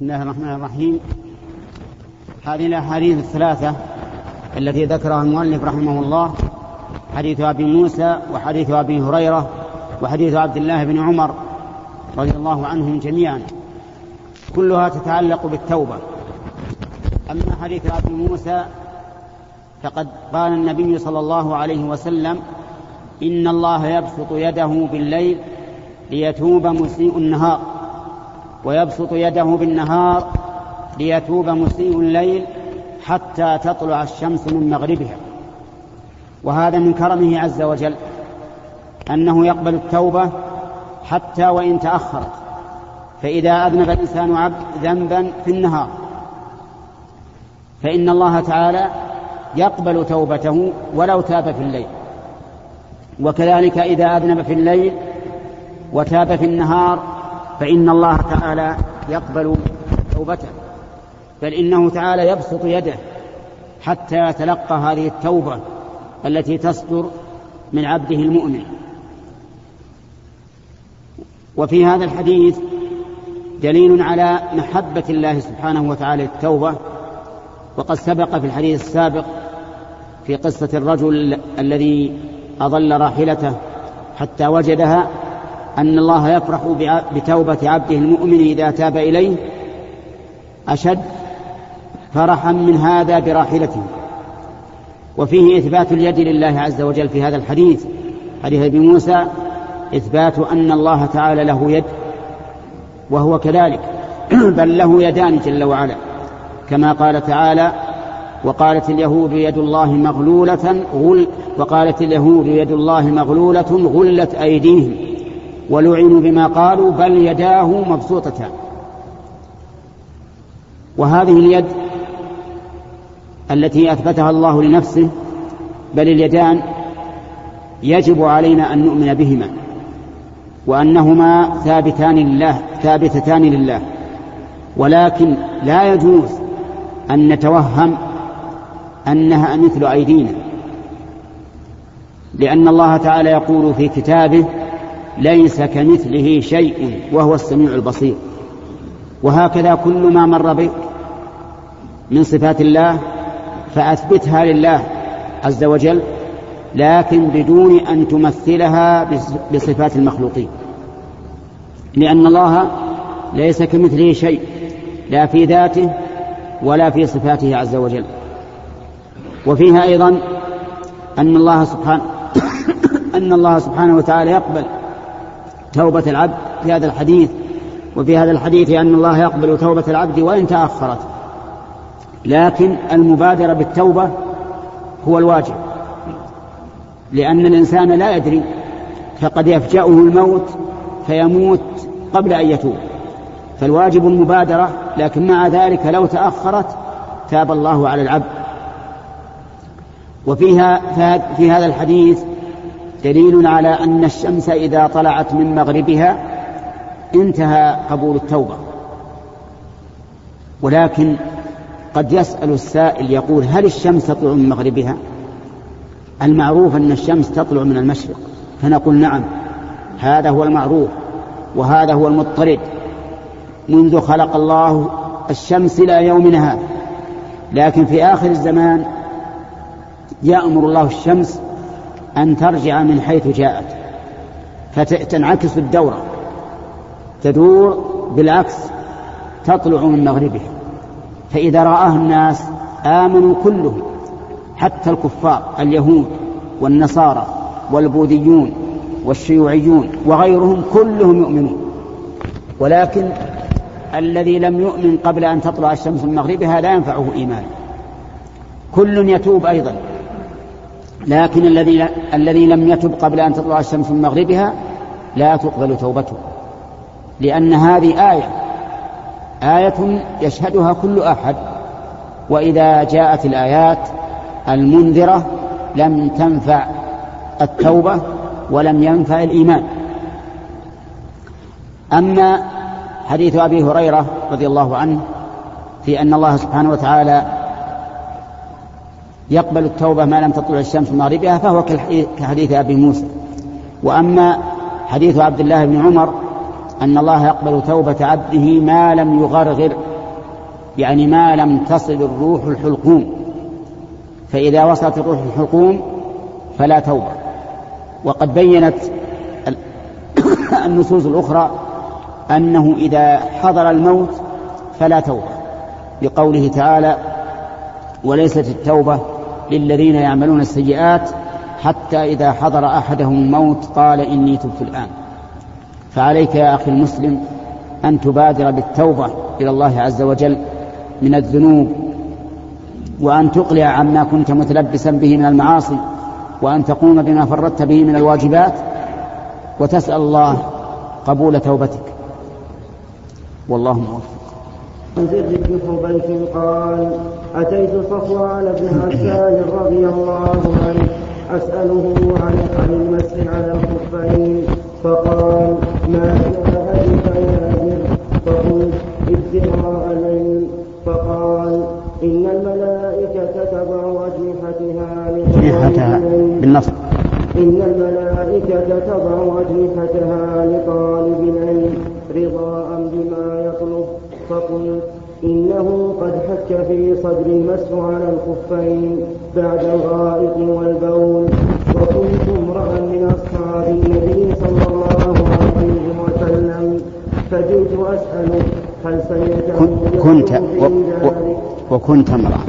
بسم الله الرحمن الرحيم. هذه الأحاديث الثلاثة التي ذكرها المؤلف رحمه الله. حديث أبي موسى وحديث أبي هريرة وحديث عبد الله بن عمر رضي الله عنهم جميعا. كلها تتعلق بالتوبة. أما حديث أبي موسى فقد قال النبي صلى الله عليه وسلم إن الله يبسط يده بالليل ليتوب مسيء النهار. ويبسط يده بالنهار ليتوب مسيء الليل حتى تطلع الشمس من مغربها. وهذا من كرمه عز وجل أنه يقبل التوبة حتى وإن تأخرت فإذا أذنب الإنسان عبد ذنبا في النهار. فإن الله تعالى يقبل توبته ولو تاب في الليل. وكذلك إذا أذنب في الليل وتاب في النهار فإن الله تعالى يقبل توبته بل إنه تعالى يبسط يده حتى يتلقى هذه التوبة التي تصدر من عبده المؤمن. وفي هذا الحديث دليل على محبة الله سبحانه وتعالى للتوبة وقد سبق في الحديث السابق في قصة الرجل الذي أضل راحلته حتى وجدها أن الله يفرح بتوبة عبده المؤمن إذا تاب إليه أشد فرحا من هذا براحلته. وفيه إثبات اليد لله عز وجل في هذا الحديث حديث أبي موسى إثبات أن الله تعالى له يد وهو كذلك بل له يدان جل وعلا. كما قال تعالى وقالت اليهود يد الله مغلولة غل وقالت اليهود يد الله مغلولة غلت أيديهم. ولعنوا بما قالوا بل يداه مبسوطتان وهذه اليد التي أثبتها الله لنفسه بل اليدان يجب علينا أن نؤمن بهما وأنهما ثابتان لله ثابتتان لله. ولكن لا يجوز أن نتوهم أنها مثل أيدينا لأن الله تعالى يقول في كتابه ليس كمثله شيء وهو السميع البصير. وهكذا كل ما مر بك من صفات الله فأثبتها لله عز وجل لكن بدون أن تمثلها بصفات المخلوقين. لأن الله ليس كمثله شيء لا في ذاته ولا في صفاته عز وجل. وفيها أيضا أن الله سبحانه أن الله سبحانه وتعالى يقبل توبة العبد في هذا الحديث وفي هذا الحديث أن الله يقبل توبة العبد وإن تأخرت. لكن المبادرة بالتوبة هو الواجب. لأن الإنسان لا يدري فقد يفجأه الموت فيموت قبل أن يتوب. فالواجب المبادرة لكن مع ذلك لو تأخرت تاب الله على العبد. وفيها في هذا الحديث دليل على أن الشمس إذا طلعت من مغربها انتهى قبول التوبة. ولكن قد يسأل السائل يقول هل الشمس تطلع من مغربها؟ المعروف أن الشمس تطلع من المشرق. فنقول نعم هذا هو المعروف وهذا هو المضطرد. منذ خلق الله الشمس إلى يومنا هذا لكن في آخر الزمان يأمر الله الشمس أن ترجع من حيث جاءت. فتنعكس الدورة. تدور بالعكس تطلع من مغربها. فإذا رآها الناس آمنوا كلهم حتى الكفار اليهود والنصارى والبوذيون والشيوعيون وغيرهم كلهم يؤمنون. ولكن الذي لم يؤمن قبل أن تطلع الشمس من مغربها لا ينفعه إيمان كل يتوب أيضا. لكن الذي الذي لم يتب قبل أن تطلع الشمس من مغربها لا تقبل توبته. لأن هذه آية. آية يشهدها كل أحد. وإذا جاءت الآيات المنذرة لم تنفع التوبة ولم ينفع الإيمان. أما حديث أبي هريرة رضي الله عنه في أن الله سبحانه وتعالى يقبل التوبة ما لم تطلع الشمس من مغربها فهو كحديث أبي موسى. وأما حديث عبد الله بن عمر أن الله يقبل توبة عبده ما لم يغرغر يعني ما لم تصل الروح الحلقوم. فإذا وصلت الروح الحلقوم فلا توبة. وقد بينت النصوص الأخرى أنه إذا حضر الموت فلا توبة لقوله تعالى وليست التوبة للذين يعملون السيئات حتى إذا حضر أحدهم الموت قال إني تبت الآن. فعليك يا أخي المسلم أن تبادر بالتوبة إلى الله عز وجل من الذنوب وأن تقلع عما كنت متلبسا به من المعاصي وأن تقوم بما فردت به من الواجبات وتسأل الله قبول توبتك. والله موفق. عن زر بن حبيش قال أتيت صفوان بن عسال رضي الله عنه أسأله عن عن المسح على الخفين. فقال ما جاء يا زر فقلت ابتغاء العلم. فقال إن الملائكة تضع أجنحتها أجنحتها بالنصب إن الملائكة تضع أجنحتها لطالب العلم رضاء بما يطلب. فقلت إنه قد حك في صدر المسح على الخفين بعد الغائط والبول. وكنت امرأ من أصحاب النبي صلى الله عليه وسلم فجئت أسأله هل سمعته كنت و... و... وكنت امرأة.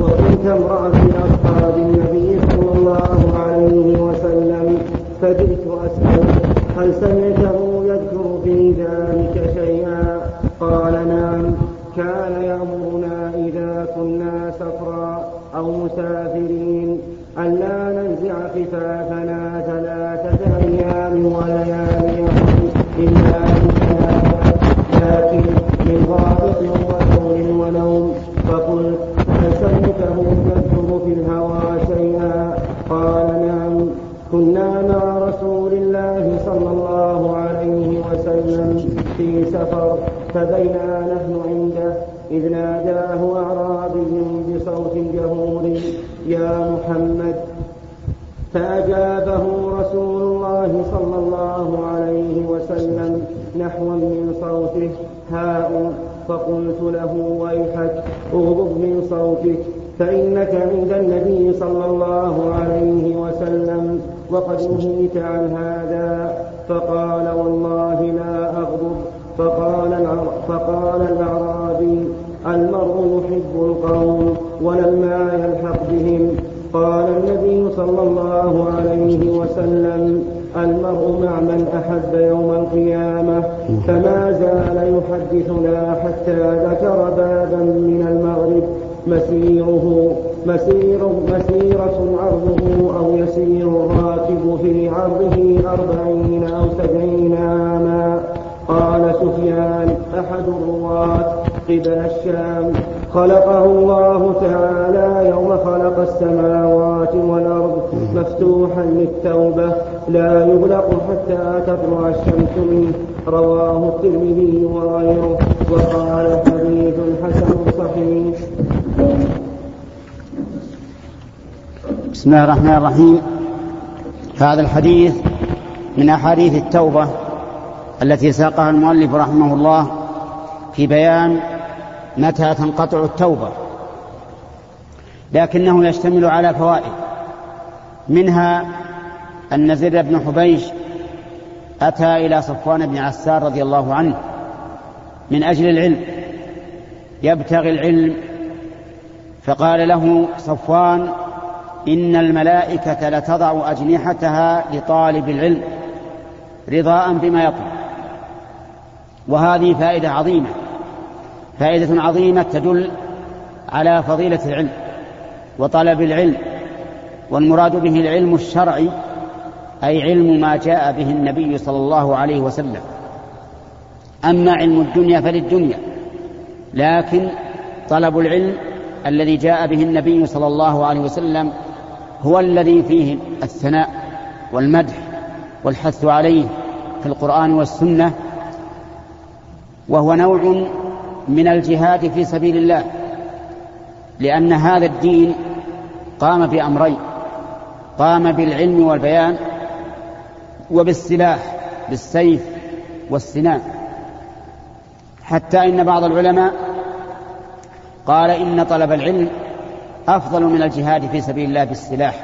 وكنت امرأة من أصحاب النبي صلى الله عليه وسلم فجئت أسأله هل سمعته في سفر فبينا نحن عنده إذ ناداه أعرابي بصوت جهور يا محمد. فأجابه رسول الله صلى الله عليه وسلم نحوا من صوته هاء. فقلت له ويحك اغضب من صوتك فإنك عند النبي صلى الله عليه وسلم وقد نهيت عن هذا. فقال والله لا فقال فقال الأعرابي المرء يحب القوم ولما يلحق بهم. قال النبي صلى الله عليه وسلم المرء مع من أحب يوم القيامة. فما زال يحدثنا حتى ذكر بابا من المغرب مسيره مسير مسيرة عرضه أو يسير الراكب في عرضه أربعين أو سبعين. عاما سفيان أحد الرواة قبل الشام. خلقه الله تعالى يوم خلق السماوات والأرض مفتوحا للتوبة لا يغلق حتى تطلع الشمس منه. رواه الترمذي وغيره. وقال حديث حسن صحيح. بسم الله الرحمن الرحيم. هذا الحديث من أحاديث التوبة. التي ساقها المؤلف رحمه الله في بيان متى تنقطع التوبة لكنه يشتمل على فوائد منها أن زر بن حبيش أتى إلى صفوان بن عسار رضي الله عنه من أجل العلم يبتغي العلم فقال له صفوان إن الملائكة لتضع أجنحتها لطالب العلم رضاء بما يطلب وهذه فائدة عظيمة. فائدة عظيمة تدل على فضيلة العلم وطلب العلم والمراد به العلم الشرعي أي علم ما جاء به النبي صلى الله عليه وسلم. أما علم الدنيا فللدنيا لكن طلب العلم الذي جاء به النبي صلى الله عليه وسلم هو الذي فيه الثناء والمدح والحث عليه في القرآن والسنة وهو نوع من الجهاد في سبيل الله لأن هذا الدين قام بأمرين قام بالعلم والبيان وبالسلاح بالسيف والسنان. حتى إن بعض العلماء قال إن طلب العلم أفضل من الجهاد في سبيل الله بالسلاح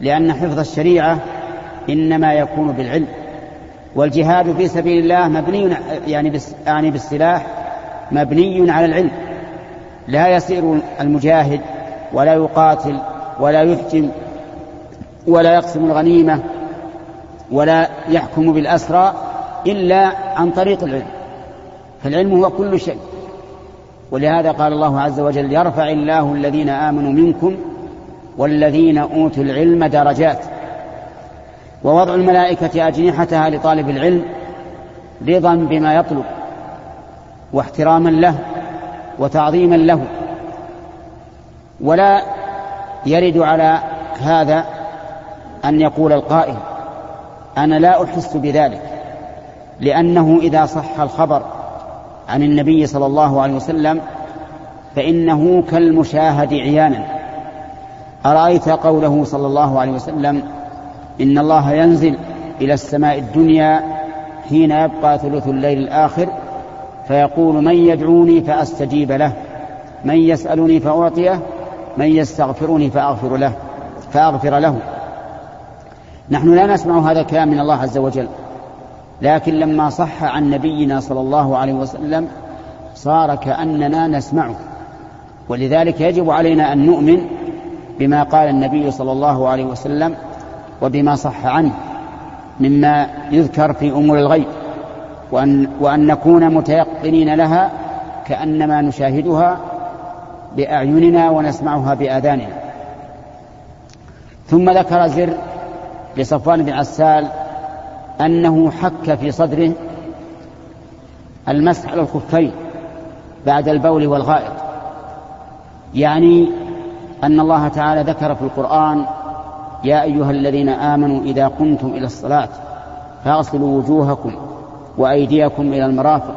لأن حفظ الشريعة إنما يكون بالعلم. والجهاد في سبيل الله مبني يعني يعني بالسلاح مبني على العلم. لا يسير المجاهد ولا يقاتل ولا يحجم ولا يقسم الغنيمة ولا يحكم بالأسرى إلا عن طريق العلم. فالعلم هو كل شيء. ولهذا قال الله عز وجل يرفع الله الذين آمنوا منكم والذين أوتوا العلم درجات. ووضع الملائكة أجنحتها لطالب العلم رضا بما يطلب واحتراما له وتعظيما له. ولا يرد على هذا أن يقول القائل أنا لا أحس بذلك لأنه إذا صح الخبر عن النبي صلى الله عليه وسلم فإنه كالمشاهد عيانا. أرأيت قوله صلى الله عليه وسلم إن الله ينزل إلى السماء الدنيا حين يبقى ثلث الليل الآخر فيقول من يدعوني فأستجيب له من يسألني فأعطيه من يستغفرني فأغفر له فأغفر له. نحن لا نسمع هذا الكلام من الله عز وجل لكن لما صح عن نبينا صلى الله عليه وسلم صار كأننا نسمعه. ولذلك يجب علينا أن نؤمن بما قال النبي صلى الله عليه وسلم وبما صح عنه مما يذكر في أمور الغيب وأن, وأن نكون متيقنين لها كأنما نشاهدها بأعيننا ونسمعها بآذاننا. ثم ذكر زر لصفوان بن عسال أنه حك في صدره المسح على الخفين بعد البول والغائط يعني أن الله تعالى ذكر في القرآن يا أيها الذين آمنوا إذا قمتم إلى الصلاة فاغسلوا وجوهكم وأيديكم إلى المرافق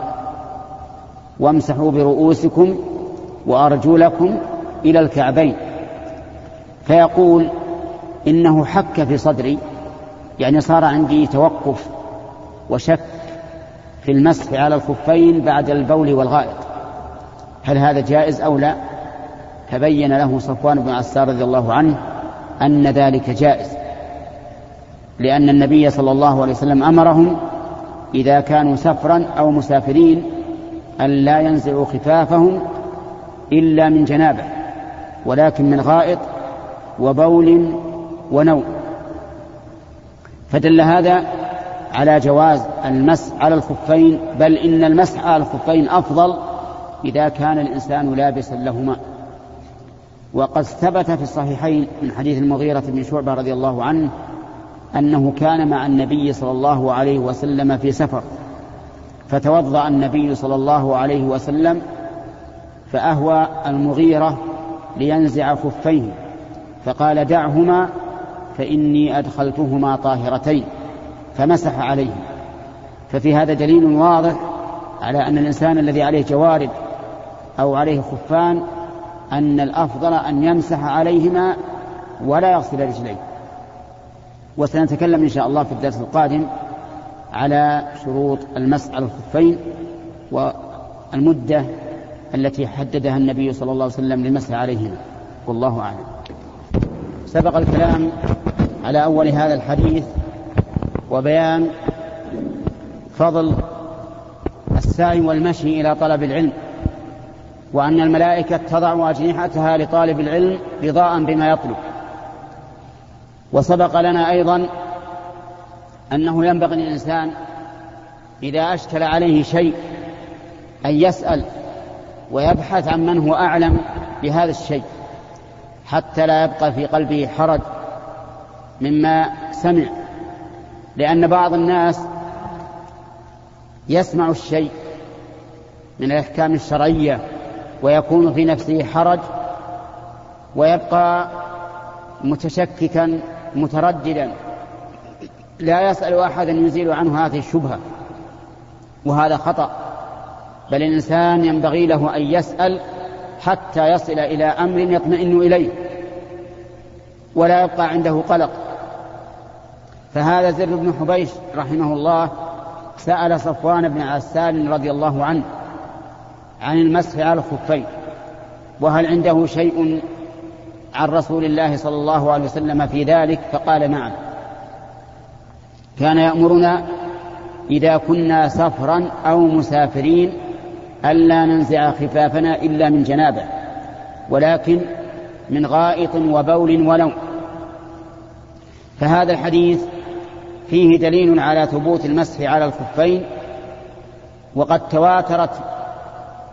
وامسحوا برؤوسكم وأرجلكم إلى الكعبين. فيقول إنه حك في صدري يعني صار عندي توقف وشك في المسح على الخفين بعد البول والغائط. هل هذا جائز أو لا؟ فبين له صفوان بن عسار رضي الله عنه أن ذلك جائز. لأن النبي صلى الله عليه وسلم أمرهم إذا كانوا سفرا أو مسافرين أن لا ينزعوا خفافهم إلا من جنابة ولكن من غائط وبول ونوم. فدل هذا على جواز المسح على الخفين بل إن المسح على الخفين أفضل إذا كان الإنسان لابسا لهما. وقد ثبت في الصحيحين من حديث المغيرة بن شعبة رضي الله عنه أنه كان مع النبي صلى الله عليه وسلم في سفر فتوضأ النبي صلى الله عليه وسلم فأهوى المغيرة لينزع خفيه فقال دعهما فإني أدخلتهما طاهرتين فمسح عليه ففي هذا دليل واضح على أن الإنسان الذي عليه جوارب أو عليه خفان أن الأفضل أن يمسح عليهما ولا يغسل رجليه. وسنتكلم إن شاء الله في الدرس القادم على شروط المسح على الخفين والمدة التي حددها النبي صلى الله عليه وسلم للمسح عليهما. والله أعلم. سبق الكلام على أول هذا الحديث وبيان فضل السعي والمشي إلى طلب العلم. وأن الملائكة تضع أجنحتها لطالب العلم رضاء بما يطلب. وسبق لنا أيضا أنه ينبغي للإنسان إذا أشكل عليه شيء أن يسأل ويبحث عن من هو أعلم بهذا الشيء حتى لا يبقى في قلبه حرج مما سمع. لأن بعض الناس يسمع الشيء من الأحكام الشرعية ويكون في نفسه حرج ويبقى متشككا مترددا. لا يسأل أحدا يزيل عنه هذه الشبهة وهذا خطأ. بل الإنسان ينبغي له أن يسأل حتى يصل إلى أمر يطمئن إليه ولا يبقى عنده قلق. فهذا زر بن حبيش رحمه الله سأل صفوان بن عسال رضي الله عنه عن المسح على الخفين وهل عنده شيء عن رسول الله صلى الله عليه وسلم في ذلك؟ فقال نعم. كان يأمرنا إذا كنا سفرا أو مسافرين ألا ننزع خفافنا إلا من جنابه ولكن من غائط وبول ونوم فهذا الحديث فيه دليل على ثبوت المسح على الخفين وقد تواترت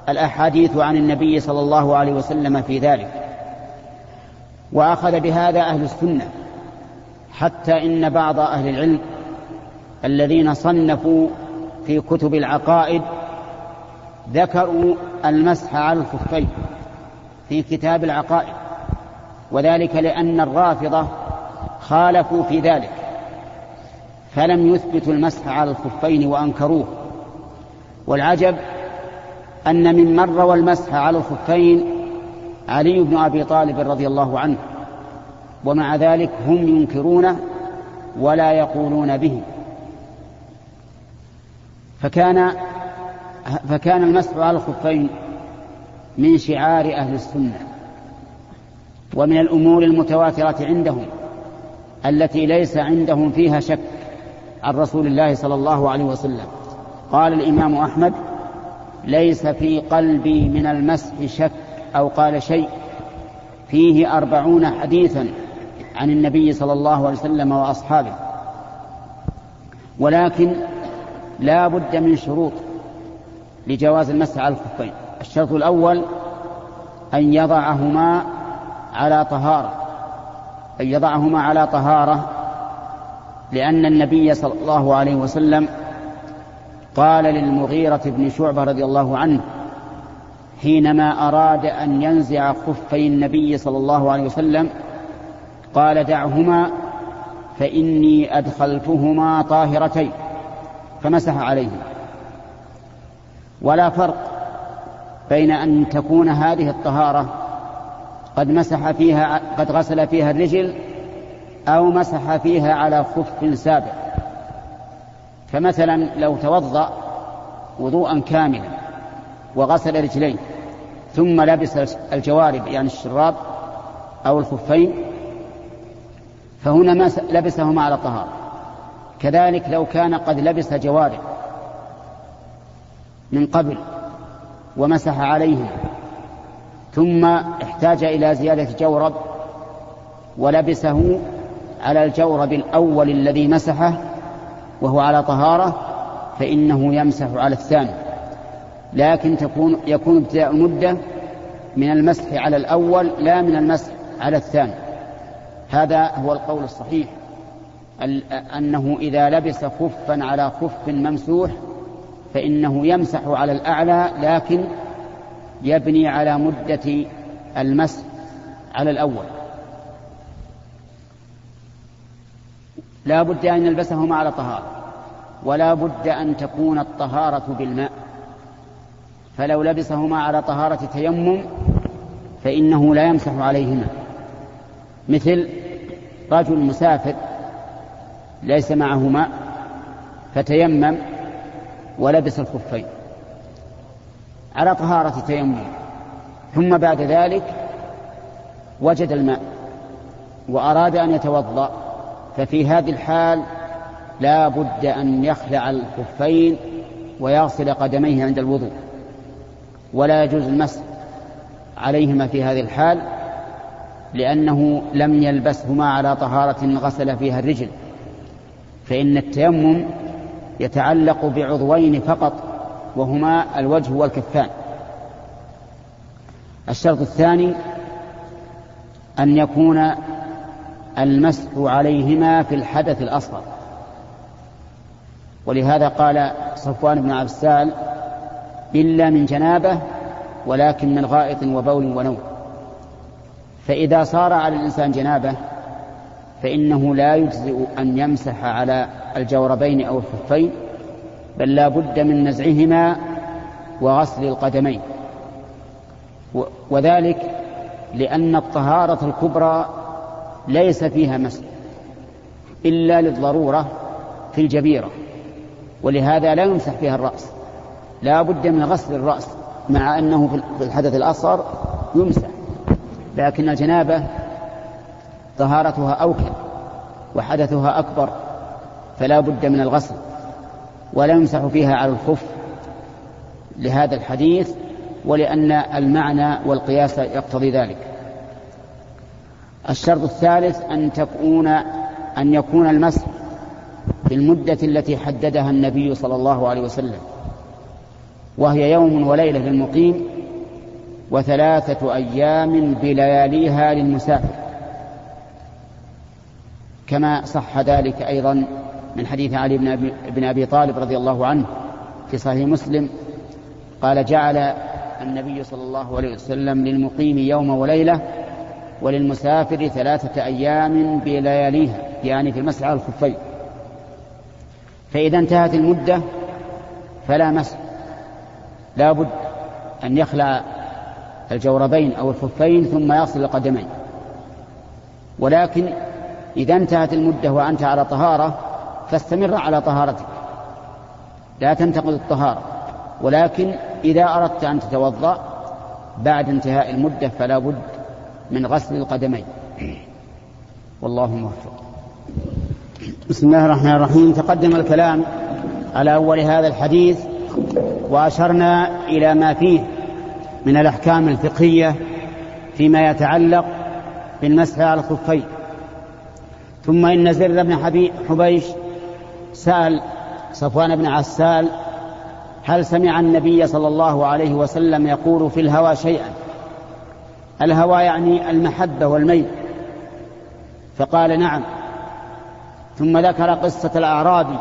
الأحاديث عن النبي صلى الله عليه وسلم في ذلك. وأخذ بهذا أهل السنة حتى إن بعض أهل العلم الذين صنفوا في كتب العقائد ذكروا المسح على الخفين في كتاب العقائد وذلك لأن الرافضة خالفوا في ذلك فلم يثبتوا المسح على الخفين وأنكروه. والعجب أن من مر روى المسح على الخفين علي بن أبي طالب رضي الله عنه ومع ذلك هم ينكرونه ولا يقولون به. فكان فكان المسح على الخفين من شعار أهل السنة ومن الأمور المتواترة عندهم التي ليس عندهم فيها شك عن رسول الله صلى الله عليه وسلم. قال الإمام أحمد ليس في قلبي من المسح شك أو قال شيء. فيه أربعون حديثا عن النبي صلى الله عليه وسلم وأصحابه. ولكن لا بد من شروط لجواز المسح على الخفين. الشرط الأول أن يضعهما على طهارة. أن يضعهما على طهارة لأن النبي صلى الله عليه وسلم قال للمغيرة بن شعبة رضي الله عنه حينما أراد أن ينزع خفي النبي صلى الله عليه وسلم قال دعهما فإني أدخلتهما طاهرتين فمسح عليهما. ولا فرق بين أن تكون هذه الطهارة قد مسح فيها قد غسل فيها الرجل أو مسح فيها على خف سابق. فمثلا لو توضأ وضوءا كاملا وغسل رجلين ثم لبس الجوارب يعني الشراب أو الخفين فهنا ما لبسهما على طهارة كذلك لو كان قد لبس جوارب من قبل ومسح عليهما ثم احتاج إلى زيادة جورب ولبسه على الجورب الأول الذي مسحه وهو على طهارة فإنه يمسح على الثاني. لكن تكون يكون ابتداء المدة من المسح على الأول لا من المسح على الثاني. هذا هو القول الصحيح. أنه إذا لبس خفا على خف ممسوح فإنه يمسح على الأعلى لكن يبني على مدة المسح على الأول. لا بد أن يلبسهما على طهارة ولا بد أن تكون الطهارة بالماء. فلو لبسهما على طهارة تيمم فإنه لا يمسح عليهما. مثل رجل مسافر ليس معه ماء فتيمم ولبس الخفين على طهارة تيمم. ثم بعد ذلك وجد الماء وأراد أن يتوضأ ففي هذه الحال لا بد أن يخلع الخفين ويغسل قدميه عند الوضوء ولا يجوز المسح عليهما في هذه الحال لأنه لم يلبسهما على طهارة غسل فيها الرجل فإن التيمم يتعلق بعضوين فقط وهما الوجه والكفان. الشرط الثاني أن يكون المسح عليهما في الحدث الأصغر. ولهذا قال صفوان بن عبسال إلا من جنابة ولكن من غائط وبول ونوم. فإذا صار على الإنسان جنابة فإنه لا يجزئ أن يمسح على الجوربين أو الخفين بل لا بد من نزعهما وغسل القدمين. وذلك لأن الطهارة الكبرى ليس فيها مسح إلا للضرورة في الجبيرة ولهذا لا يمسح فيها الرأس. لا بد من غسل الرأس مع أنه في الحدث الأصغر يمسح لكن الجنابة طهارتها أوكل وحدثها أكبر فلا بد من الغسل ولا يمسح فيها على الخف لهذا الحديث ولأن المعنى والقياس يقتضي ذلك. الشرط الثالث أن تكون أن يكون المسح في المدة التي حددها النبي صلى الله عليه وسلم. وهي يوم وليلة للمقيم وثلاثة أيام بلياليها للمسافر. كما صح ذلك أيضا من حديث علي بن أبي, بن أبي طالب رضي الله عنه في صحيح مسلم قال جعل النبي صلى الله عليه وسلم للمقيم يوم وليلة وللمسافر ثلاثة أيام بلياليها يعني في المسح على الخفين. فإذا انتهت المدة فلا مسح لا بد أن يخلع الجوربين أو الخفين ثم يصل القدمين. ولكن إذا انتهت المدة وأنت على طهارة فاستمر على طهارتك. لا تنتقض الطهارة. ولكن إذا أردت أن تتوضأ بعد انتهاء المدة فلا بد من غسل القدمين. والله موفق. بسم الله الرحمن الرحيم. تقدم الكلام على أول هذا الحديث وأشرنا إلى ما فيه من الأحكام الفقهية فيما يتعلق بالمسح على الخفين. ثم إن زر بن حبيش سأل صفوان بن عسال هل سمع النبي صلى الله عليه وسلم يقول في الهوى شيئا؟ الهوى يعني المحبة والميل. فقال نعم. ثم ذكر قصة الأعرابي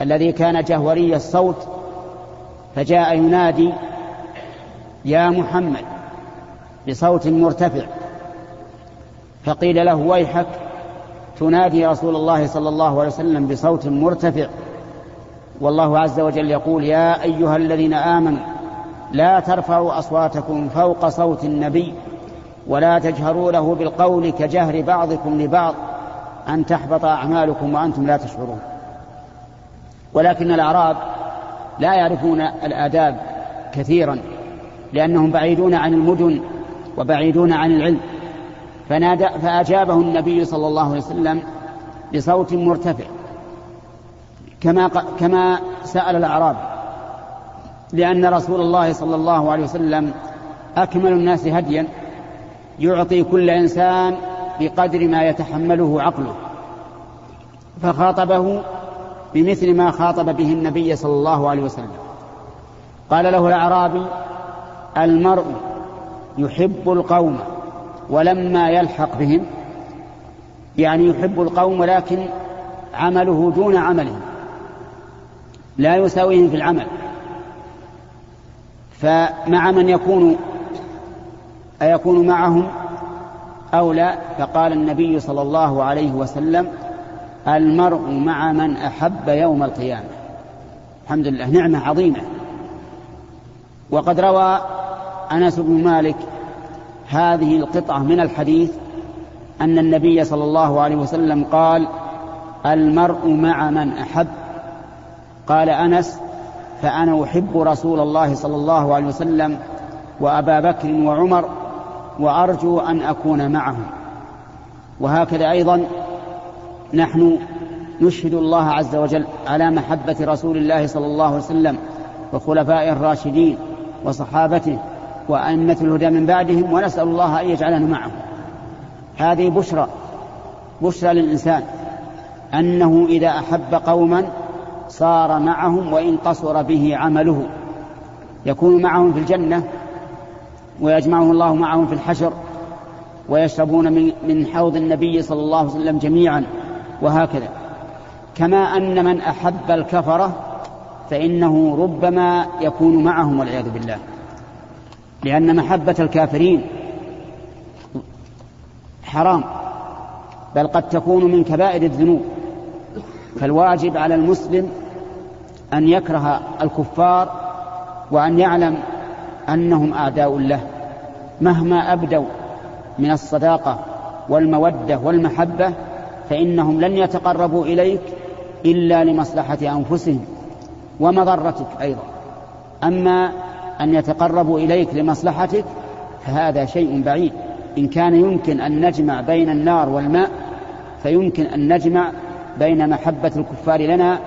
الذي كان جهوري الصوت فجاء ينادي يا محمد! بصوت مرتفع. فقيل له ويحك؟ تنادي رسول الله صلى الله عليه وسلم بصوت مرتفع. والله عز وجل يقول يا أيها الذين آمنوا لا ترفعوا أصواتكم فوق صوت النبي ولا تجهروا له بالقول كجهر بعضكم لبعض أن تحبط أعمالكم وأنتم لا تشعرون. ولكن الأعراب لا يعرفون الآداب كثيرا لأنهم بعيدون عن المدن وبعيدون عن العلم. فنادى فأجابه النبي صلى الله عليه وسلم بصوت مرتفع كما كما سأل الأعراب. لأن رسول الله صلى الله عليه وسلم أكمل الناس هديا يعطي كل إنسان بقدر ما يتحمله عقله فخاطبه بمثل ما خاطب به النبي صلى الله عليه وسلم. قال له الأعرابي المرء يحب القوم ولما يلحق بهم يعني يحب القوم ولكن عمله دون عملهم لا يساويهم في العمل. فمع من يكون أيكون معهم أو لا فقال النبي صلى الله عليه وسلم المرء مع من أحب يوم القيامة. الحمد لله نعمة عظيمة. وقد روى أنس بن مالك هذه القطعة من الحديث أن النبي صلى الله عليه وسلم قال المرء مع من أحب. قال أنس فأنا أحب رسول الله صلى الله عليه وسلم وأبا بكر وعمر وأرجو أن أكون معهم. وهكذا أيضا نحن نشهد الله عز وجل على محبة رسول الله صلى الله عليه وسلم وخلفائه الراشدين وصحابته وأئمة الهدى من بعدهم ونسأل الله أن يجعلنا معهم. هذه بشرى بشرى للإنسان أنه إذا أحب قوما صار معهم وإن قصر به عمله. يكون معهم في الجنة ويجمعه الله معهم في الحشر ويشربون من من حوض النبي صلى الله عليه وسلم جميعا وهكذا. كما أن من أحب الكفرة فإنه ربما يكون معهم والعياذ بالله. لأن محبة الكافرين حرام بل قد تكون من كبائر الذنوب. فالواجب على المسلم أن يكره الكفار وأن يعلم أنهم أعداء له مهما أبدوا من الصداقة والمودة والمحبة فإنهم لن يتقربوا إليك إلا لمصلحة أنفسهم ومضرتك أيضا. أما أن يتقربوا إليك لمصلحتك فهذا شيء بعيد. إن كان يمكن أن نجمع بين النار والماء فيمكن أن نجمع بين محبة الكفار لنا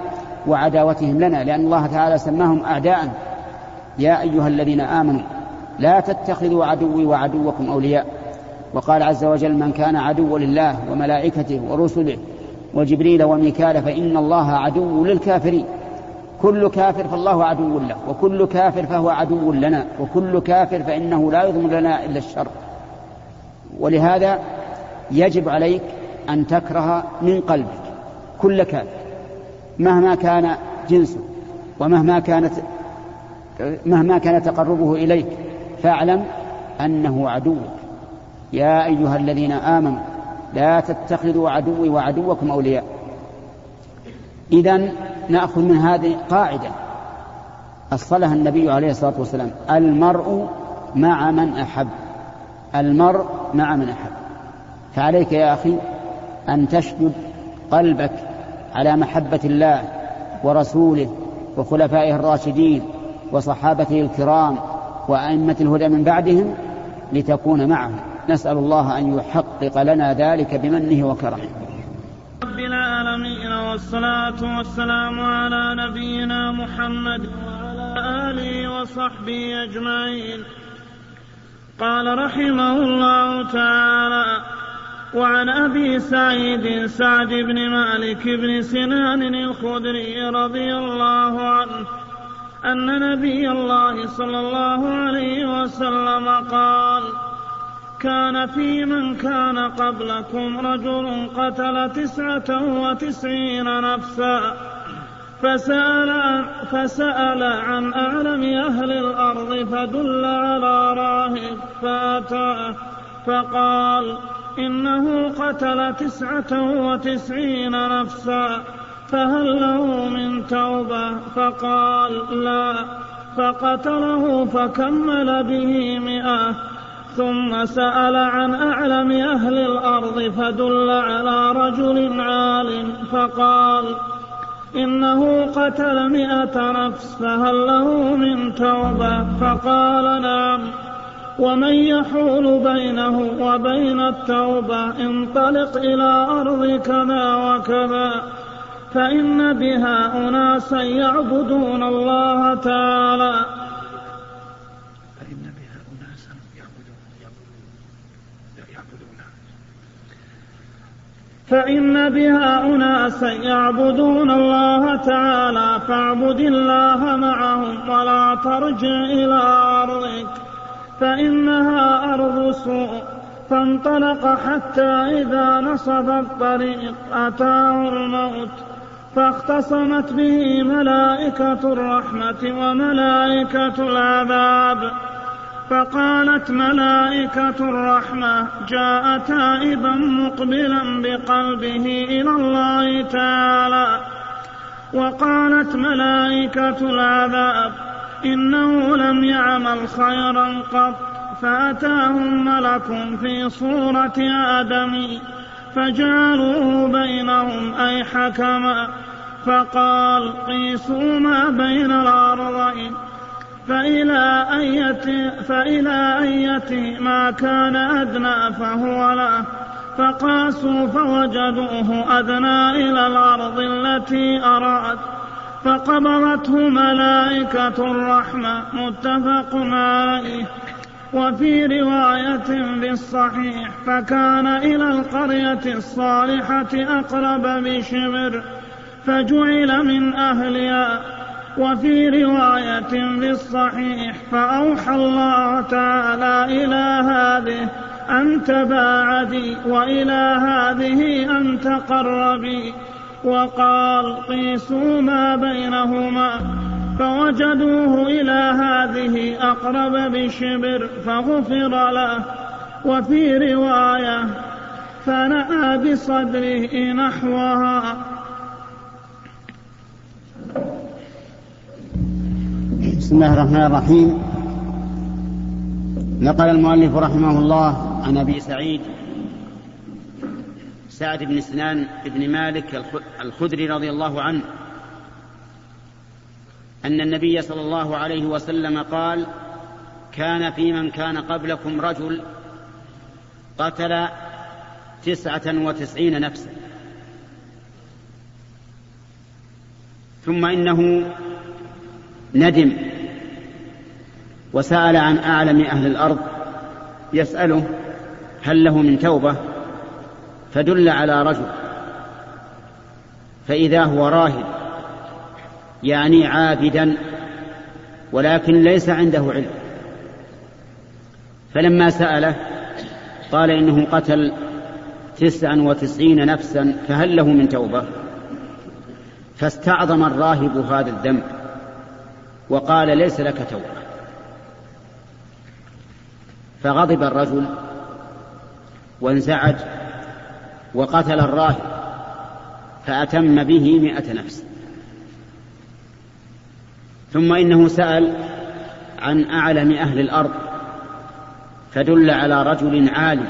وعداوتهم لنا لأن الله تعالى سماهم أعداء. يا أيها الذين آمنوا لا تتخذوا عدوي وعدوكم أولياء. وقال عز وجل من كان عدوا لله وملائكته ورسله وجبريل وميكال فإن الله عدو للكافرين. كل كافر فالله عدو له وكل كافر فهو عدو لنا وكل كافر فإنه لا يضمن لنا إلا الشر. ولهذا يجب عليك أن تكره من قلبك. كل كافر مهما كان جنسه ومهما كانت مهما كان تقربه إليك فاعلم أنه عدوك. يا أيها الذين آمنوا لا تتخذوا عدوي وعدوكم أولياء. إذا نأخذ من هذه قاعدة. أصلها النبي عليه الصلاة والسلام المرء مع من أحب. المرء مع من أحب. فعليك يا أخي أن تشدد قلبك على محبة الله ورسوله وخلفائه الراشدين وصحابته الكرام وأئمة الهدى من بعدهم لتكون معهم. نسأل الله أن يحقق لنا ذلك بمنه وكرمه. رب العالمين والصلاة والسلام على نبينا محمد وعلى آله وصحبه أجمعين. قال رحمه الله تعالى وعن أبي سعيد سعد بن مالك بن سنان الخدري رضي الله عنه أن نبي الله صلى الله عليه وسلم قال كان في من كان قبلكم رجل قتل تسعة وتسعين نفسا فسأل فسأل عن أعلم أهل الأرض فدل على راهب فأتاه فقال إنه قتل تسعة وتسعين نفسا فهل له من توبة؟ فقال لا فقتله فكمل به مئة. ثم سأل عن أعلم أهل الأرض فدل على رجل عالم فقال إنه قتل مئة نفس فهل له من توبة؟ فقال نعم. ومن يحول بينه وبين التوبة انطلق إلى أرض كذا وكذا فإن بها أناسا يعبدون الله تعالى. فإن بها أناسا يعبدون الله تعالى فاعبد الله معهم ولا ترجع إلى أرضك. فإنها أرض سوء فانطلق حتى إذا نصب الطريق أتاه الموت فاختصمت به ملائكة الرحمة وملائكة العذاب. فقالت ملائكة الرحمة جاء تائبا مقبلا بقلبه إلى الله تعالى. وقالت ملائكة العذاب إنه لم يعمل خيرا قط فأتاهم ملك في صورة آدم فجعلوه بينهم أي حكما فقال قيسوا ما بين الأرضين فإلى أية فإلى أية ما كان أدنى فهو له فقاسوا فوجدوه أدنى إلى الأرض التي أراد. فقبضته ملائكة الرحمة متفق عليه. وفي رواية بالصحيح فكان إلى القرية الصالحة أقرب بشبر فجعل من أهلها. وفي رواية بالصحيح فأوحى الله تعالى إلى هذه أن تباعدي وإلى هذه أن تقربي. وقال قيسوا ما بينهما فوجدوه إلى هذه أقرب بشبر فغفر له وفي رواية فنأى بصدره نحوها. بسم الله الرحمن الرحيم. نقل المؤلف رحمه الله عن أبي سعيد سعد بن سنان بن مالك الخدري رضي الله عنه أن النبي صلى الله عليه وسلم قال كان في من كان قبلكم رجل قتل تسعة وتسعين نفسا. ثم إنه ندم وسأل عن أعلم أهل الأرض يسأله هل له من توبة فدل على رجل. فإذا هو راهب يعني عابدا ولكن ليس عنده علم. فلما سأله قال إنه قتل تسعا وتسعين نفسا فهل له من توبة؟ فاستعظم الراهب هذا الذنب وقال ليس لك توبة. فغضب الرجل وانزعج. وقتل الراهب فأتم به مئة نفس. ثم إنه سأل عن أعلم أهل الأرض فدل على رجل عالم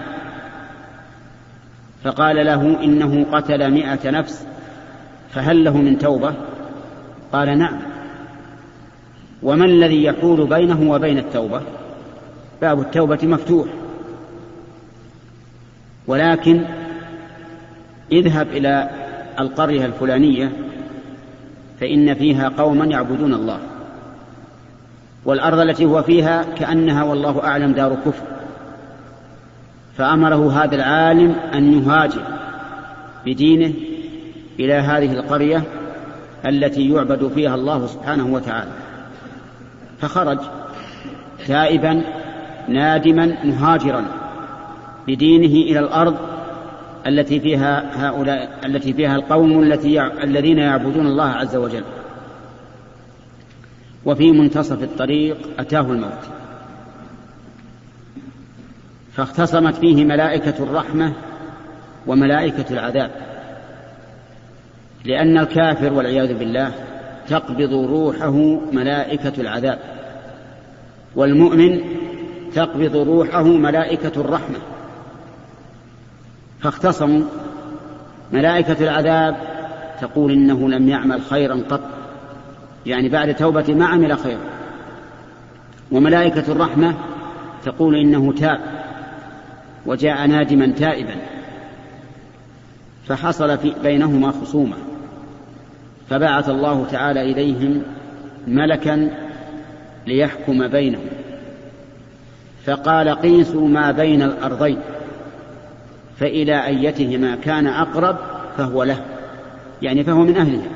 فقال له إنه قتل مئة نفس فهل له من توبة؟ قال نعم. وما الذي يحول بينه وبين التوبة؟ باب التوبة مفتوح. ولكن اذهب إلى القرية الفلانية فإن فيها قوما يعبدون الله. والأرض التي هو فيها كأنها والله أعلم دار كفر. فأمره هذا العالم أن يهاجر بدينه إلى هذه القرية التي يعبد فيها الله سبحانه وتعالى. فخرج تائبا نادما مهاجرا بدينه إلى الأرض التي فيها هؤلاء التي فيها القوم التي الذين يعبدون الله عز وجل. وفي منتصف الطريق أتاه الموت. فاختصمت فيه ملائكة الرحمة وملائكة العذاب. لأن الكافر والعياذ بالله تقبض روحه ملائكة العذاب والمؤمن تقبض روحه ملائكة الرحمة. فاختصموا. ملائكة العذاب تقول إنه لم يعمل خيرا قط. يعني بعد توبة ما عمل خيرا. وملائكة الرحمة تقول إنه تاب وجاء نادما تائبا. فحصل في بينهما خصومة. فبعث الله تعالى إليهم ملكا ليحكم بينهم. فقال قيسوا ما بين الأرضين. فإلى أيتهما كان أقرب فهو له يعني فهو من أهلها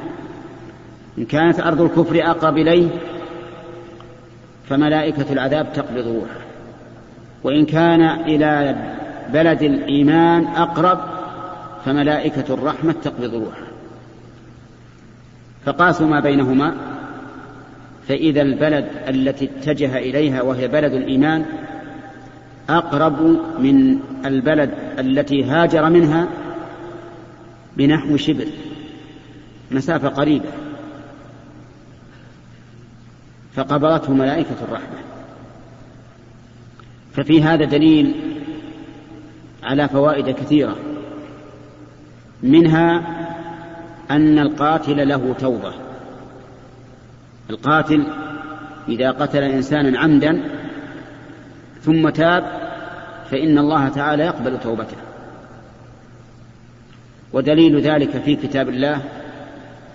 إن كانت أرض الكفر أقرب إليه فملائكة العذاب تقبض روحه. وإن كان إلى بلد الإيمان أقرب فملائكة الرحمة تقبض روحه. فقاسوا ما بينهما فإذا البلد التي اتجه إليها وهي بلد الإيمان أقرب من البلد التي هاجر منها بنحو شبر مسافة قريبة. فقبضته ملائكة الرحمة. ففي هذا دليل على فوائد كثيرة. منها أن القاتل له توبة. القاتل إذا قتل إنسانا عمدا ثم تاب فإن الله تعالى يقبل توبته. ودليل ذلك في كتاب الله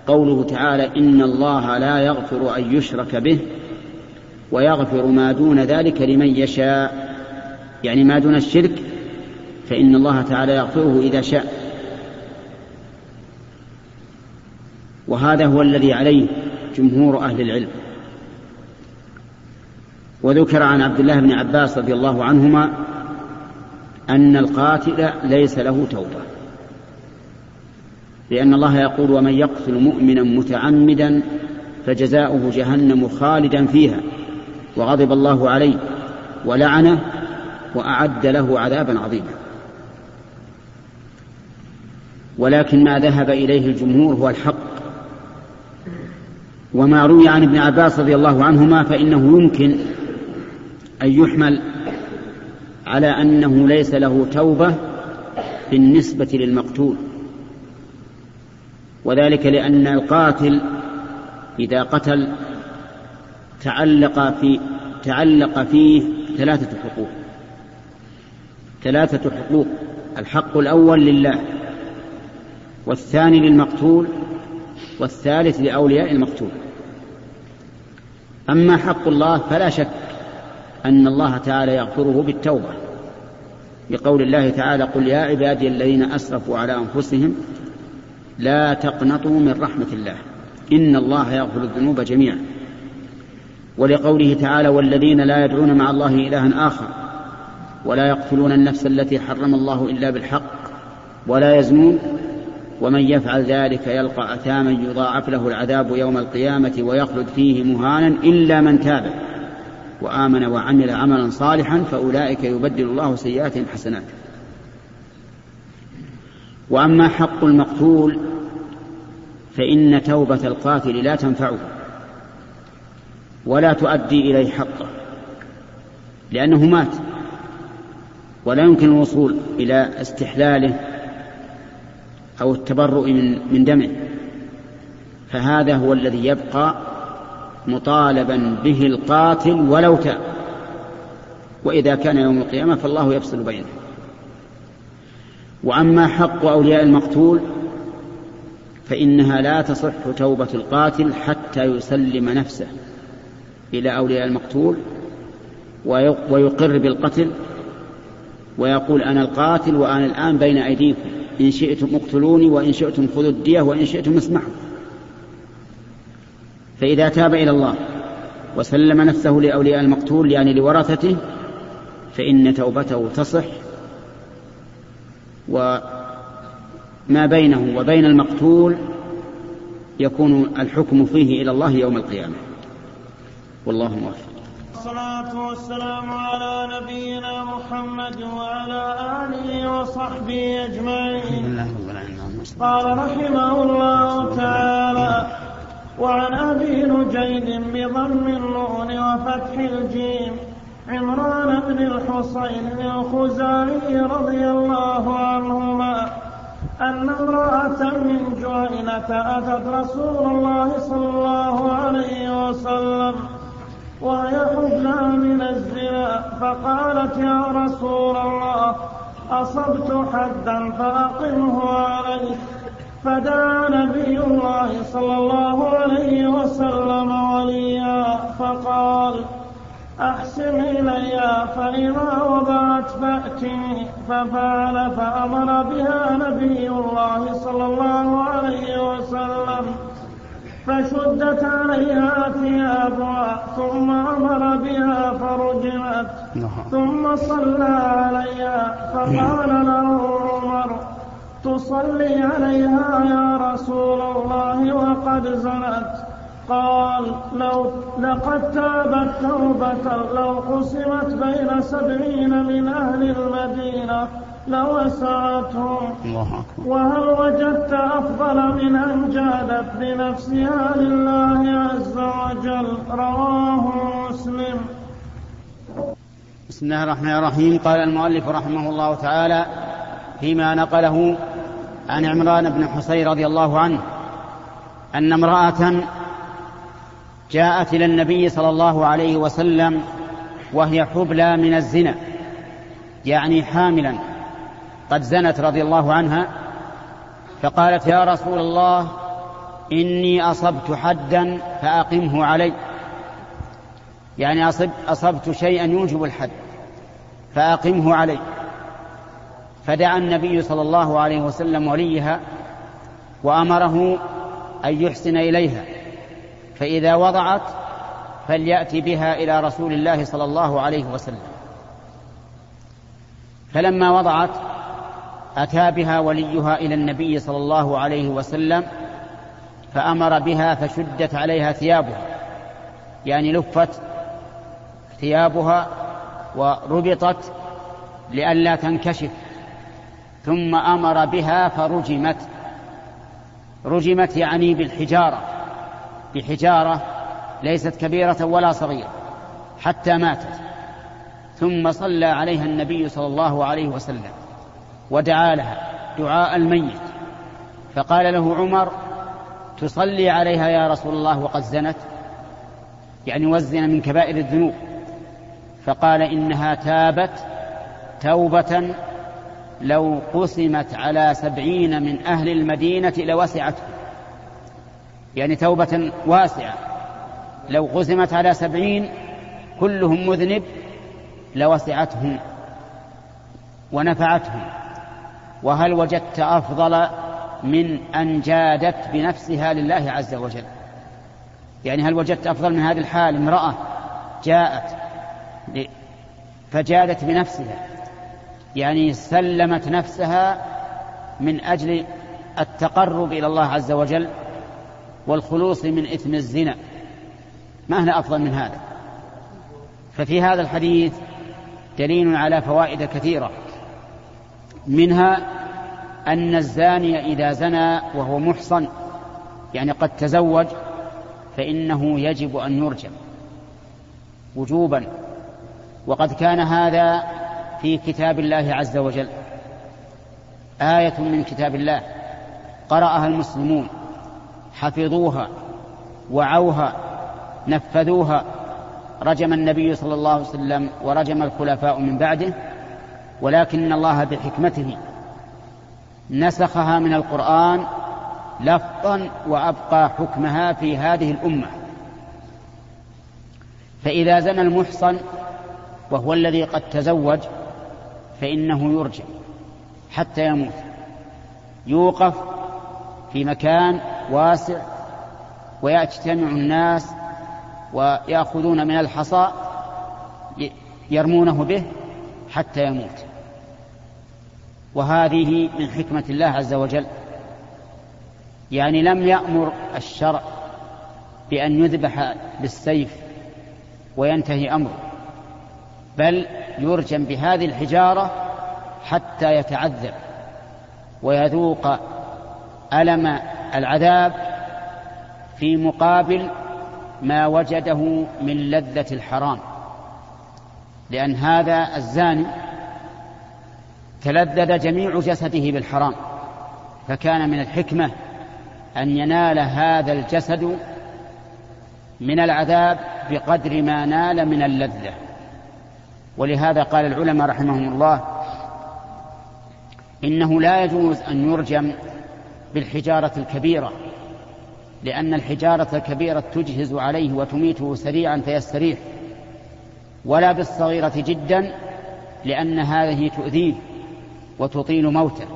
قوله تعالى إن الله لا يغفر أن يشرك به ويغفر ما دون ذلك لمن يشاء. يعني ما دون الشرك فإن الله تعالى يغفره إذا شاء. وهذا هو الذي عليه جمهور أهل العلم. وذكر عن عبد الله بن عباس رضي الله عنهما أن القاتل ليس له توبة. لأن الله يقول ومن يقتل مؤمنا متعمدا فجزاؤه جهنم خالدا فيها وغضب الله عليه ولعنه وأعد له عذابا عظيما. ولكن ما ذهب إليه الجمهور هو الحق. وما روي عن ابن عباس رضي الله عنهما فإنه يمكن أن يحمل على أنه ليس له توبة بالنسبة للمقتول. وذلك لأن القاتل إذا قتل تعلق في تعلق فيه ثلاثة حقوق. ثلاثة حقوق الحق الأول لله والثاني للمقتول والثالث لأولياء المقتول. أما حق الله فلا شك أن الله تعالى يغفره بالتوبة. بقول الله تعالى قل يا عبادي الذين أسرفوا على أنفسهم لا تقنطوا من رحمة الله إن الله يغفر الذنوب جميعا. ولقوله تعالى والذين لا يدعون مع الله إلها آخر ولا يقتلون النفس التي حرم الله إلا بالحق ولا يزنون ومن يفعل ذلك يلقى أثاما يضاعف له العذاب يوم القيامة ويخلد فيه مهانا إلا من تاب. وآمن وعمل عملا صالحا فأولئك يبدل الله سيئاتهم حسنات. وأما حق المقتول فإن توبة القاتل لا تنفعه ولا تؤدي إليه حقه لأنه مات ولا يمكن الوصول إلى استحلاله أو التبرؤ من من دمه فهذا هو الذي يبقى مطالبا به القاتل ولو تاب وإذا كان يوم القيامة فالله يفصل بينه. وأما حق أولياء المقتول فإنها لا تصح توبة القاتل حتى يسلم نفسه إلى أولياء المقتول ويقر بالقتل ويقول أنا القاتل وأنا الآن بين أيديكم. إن شئتم اقتلوني وإن شئتم خذوا الدية وإن شئتم اسمحوا. فإذا تاب إلى الله وسلم نفسه لأولياء المقتول يعني لورثته فإن توبته تصح. وما بينه وبين المقتول يكون الحكم فيه إلى الله يوم القيامة. والله موفق. والصلاة والسلام على نبينا محمد وعلى آله وصحبه أجمعين. قال رحمه الله تعالى وعن أبي نجيد بضم النون وفتح الجيم عمران بن الحصين الخزاعي رضي الله عنهما أن امرأة من جهينة أتت رسول الله صلى الله عليه وسلم وهي حبلى من الزنا فقالت يا رسول الله أصبت حدا فأقمه عليه فدعا نبي الله صلى الله عليه وسلم وليا فقال أحسن إلي فإذا وضعت فأتني ففعل فأمر بها نبي الله صلى الله عليه وسلم فشدت عليها ثيابها ثم أمر بها فرجمت نعم. ثم صلى عليها فقال له تصلي عليها يا رسول الله وقد زنت. قال لو لقد تابت توبة لو قسمت بين سبعين من أهل المدينة لوسعتهم. وهل وجدت أفضل من أن جادت بنفسها لله عز وجل؟ رواه مسلم. بسم الله الرحمن الرحيم. قال المؤلف رحمه الله تعالى فيما نقله عن عمران بن حصين رضي الله عنه أن امرأة جاءت إلى النبي صلى الله عليه وسلم وهي حبلى من الزنا يعني حاملا قد زنت رضي الله عنها فقالت يا رسول الله إني أصبت حدا فأقمه علي يعني أصب أصبت شيئا يوجب الحد فأقمه علي. فدعا النبي صلى الله عليه وسلم وليها وأمره أن يحسن إليها فإذا وضعت فليأتي بها إلى رسول الله صلى الله عليه وسلم. فلما وضعت أتى بها وليها إلى النبي صلى الله عليه وسلم فأمر بها فشدت عليها ثيابها يعني لفت ثيابها وربطت لئلا تنكشف. ثم أمر بها فرجمت. رجمت يعني بالحجارة. بحجارة ليست كبيرة ولا صغيرة حتى ماتت. ثم صلى عليها النبي صلى الله عليه وسلم ودعا لها دعاء الميت. فقال له عمر تصلي عليها يا رسول الله وقد زنت؟ يعني والزنا من كبائر الذنوب. فقال إنها تابت توبة لو قسمت على سبعين من أهل المدينة لوسعته يعني توبة واسعة. لو قسمت على سبعين كلهم مذنب لوسعتهم ونفعتهم. وهل وجدت أفضل من أن جادت بنفسها لله عز وجل؟ يعني هل وجدت أفضل من هذه الحال امرأة جاءت فجادت بنفسها؟ يعني سلمت نفسها من أجل التقرب إلى الله عز وجل والخلوص من إثم الزنا. ما هنا أفضل من هذا؟ ففي هذا الحديث دليل على فوائد كثيرة. منها أن الزاني إذا زنى وهو محصن يعني قد تزوج فإنه يجب أن يرجم وجوبا. وقد كان هذا في كتاب الله عز وجل. آية من كتاب الله. قرأها المسلمون. حفظوها وعوها نفذوها. رجم النبي صلى الله عليه وسلم ورجم الخلفاء من بعده. ولكن الله بحكمته نسخها من القرآن لفظا وأبقى حكمها في هذه الأمة. فإذا زنى المحصن وهو الذي قد تزوج فإنه يرجع حتى يموت. يوقف في مكان واسع ويجتمع الناس ويأخذون من الحصى يرمونه به حتى يموت. وهذه من حكمة الله عز وجل. يعني لم يأمر الشرع بأن يذبح بالسيف وينتهي أمره بل يرجم بهذه الحجارة حتى يتعذب ويذوق ألم العذاب في مقابل ما وجده من لذة الحرام. لأن هذا الزاني تلذذ جميع جسده بالحرام فكان من الحكمة أن ينال هذا الجسد من العذاب بقدر ما نال من اللذة. ولهذا قال العلماء رحمهم الله إنه لا يجوز أن يرجم بالحجارة الكبيرة لأن الحجارة الكبيرة تجهز عليه وتميته سريعا فيستريح ولا بالصغيرة جدا لأن هذه تؤذيه وتطيل موته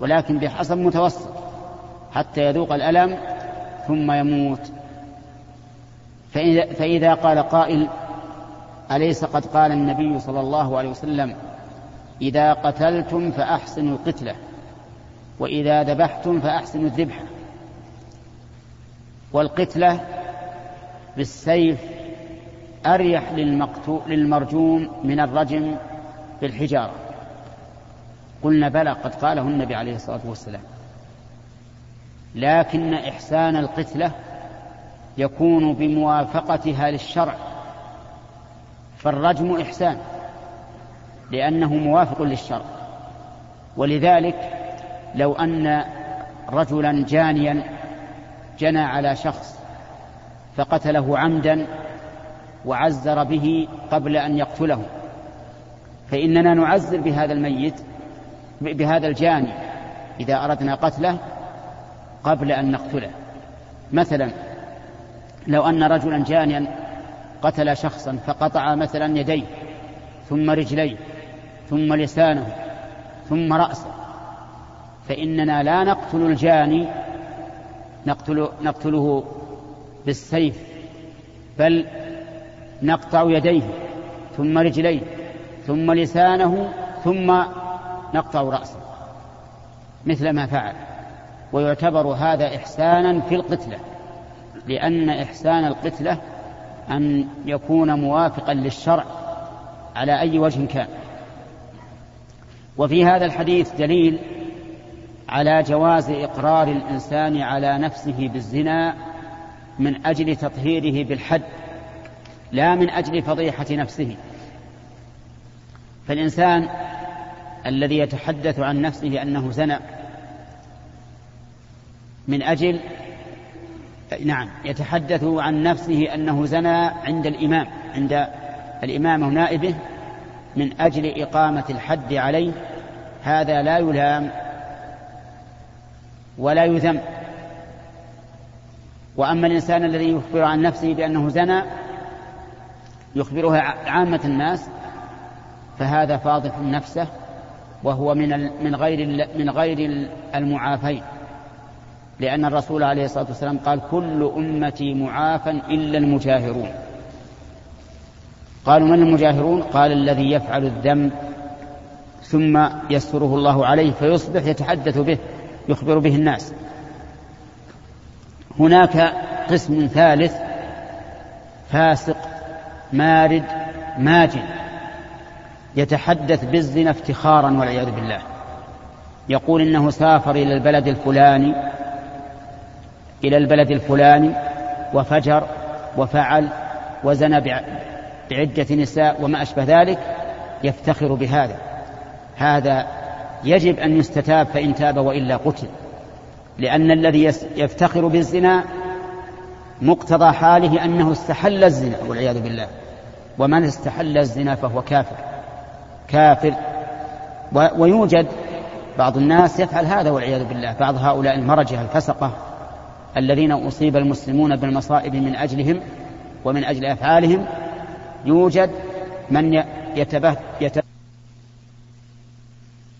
ولكن بحسب متوسط حتى يذوق الألم ثم يموت. فإذا, فإذا قال قائل أليس قد قال النبي صلى الله عليه وسلم إذا قتلتم فأحسنوا القتلة وإذا ذبحتم فأحسنوا الذبح. والقتلة بالسيف أريح للمرجوم من الرجم بالحجارة. قلنا بلى قد قاله النبي عليه الصلاة والسلام. لكن إحسان القتلة يكون بموافقتها للشرع. فالرجم إحسان لأنه موافق للشرع. ولذلك لو أن رجلا جانيا جنى على شخص فقتله عمدا وعزر به قبل أن يقتله فإننا نعزر بهذا الميت بهذا الجاني إذا أردنا قتله قبل أن نقتله. مثلا لو أن رجلا جانيا قتل شخصا فقطع مثلا يديه ثم رجليه ثم لسانه ثم رأسه. فإننا لا نقتل الجاني نقتل نقتله بالسيف بل نقطع يديه ثم رجليه ثم لسانه ثم نقطع رأسه. مثل ما فعل. ويعتبر هذا إحسانا في القتلة لأن إحسان القتلة أن يكون موافقا للشرع على أي وجه كان. وفي هذا الحديث دليل على جواز إقرار الإنسان على نفسه بالزنا من أجل تطهيره بالحد لا من أجل فضيحة نفسه. فالإنسان الذي يتحدث عن نفسه أنه زنى من أجل نعم يتحدث عن نفسه أنه زنى عند الإمام عند الإمامة نائبه من أجل إقامة الحد عليه. هذا لا يلام ولا يذم. وأما الإنسان الذي يخبر عن نفسه بأنه زنى يخبرها عامة الناس فهذا فاضح نفسه وهو من من غير من غير المعافين. لأن الرسول عليه الصلاة والسلام قال كل أمتي معافى إلا المجاهرون. قالوا من المجاهرون؟ قال الذي يفعل الذنب ثم يستره الله عليه فيصبح يتحدث به يخبر به الناس. هناك قسم ثالث فاسق مارد ماجن يتحدث بالزنا افتخارا والعياذ بالله. يقول إنه سافر إلى البلد الفلاني إلى البلد الفلاني وفجر وفعل وزنى بعدة نساء وما أشبه ذلك يفتخر بهذا. هذا يجب أن يستتاب فإن تاب وإلا قتل لأن الذي يفتخر بالزنا مقتضى حاله أنه استحل الزنا والعياذ بالله. ومن استحل الزنا فهو كافر. كافر. ويوجد بعض الناس يفعل هذا والعياذ بالله. بعض هؤلاء المرجة الفسقة الذين أصيب المسلمون بالمصائب من أجلهم ومن أجل أفعالهم يوجد من يتبه, يتبه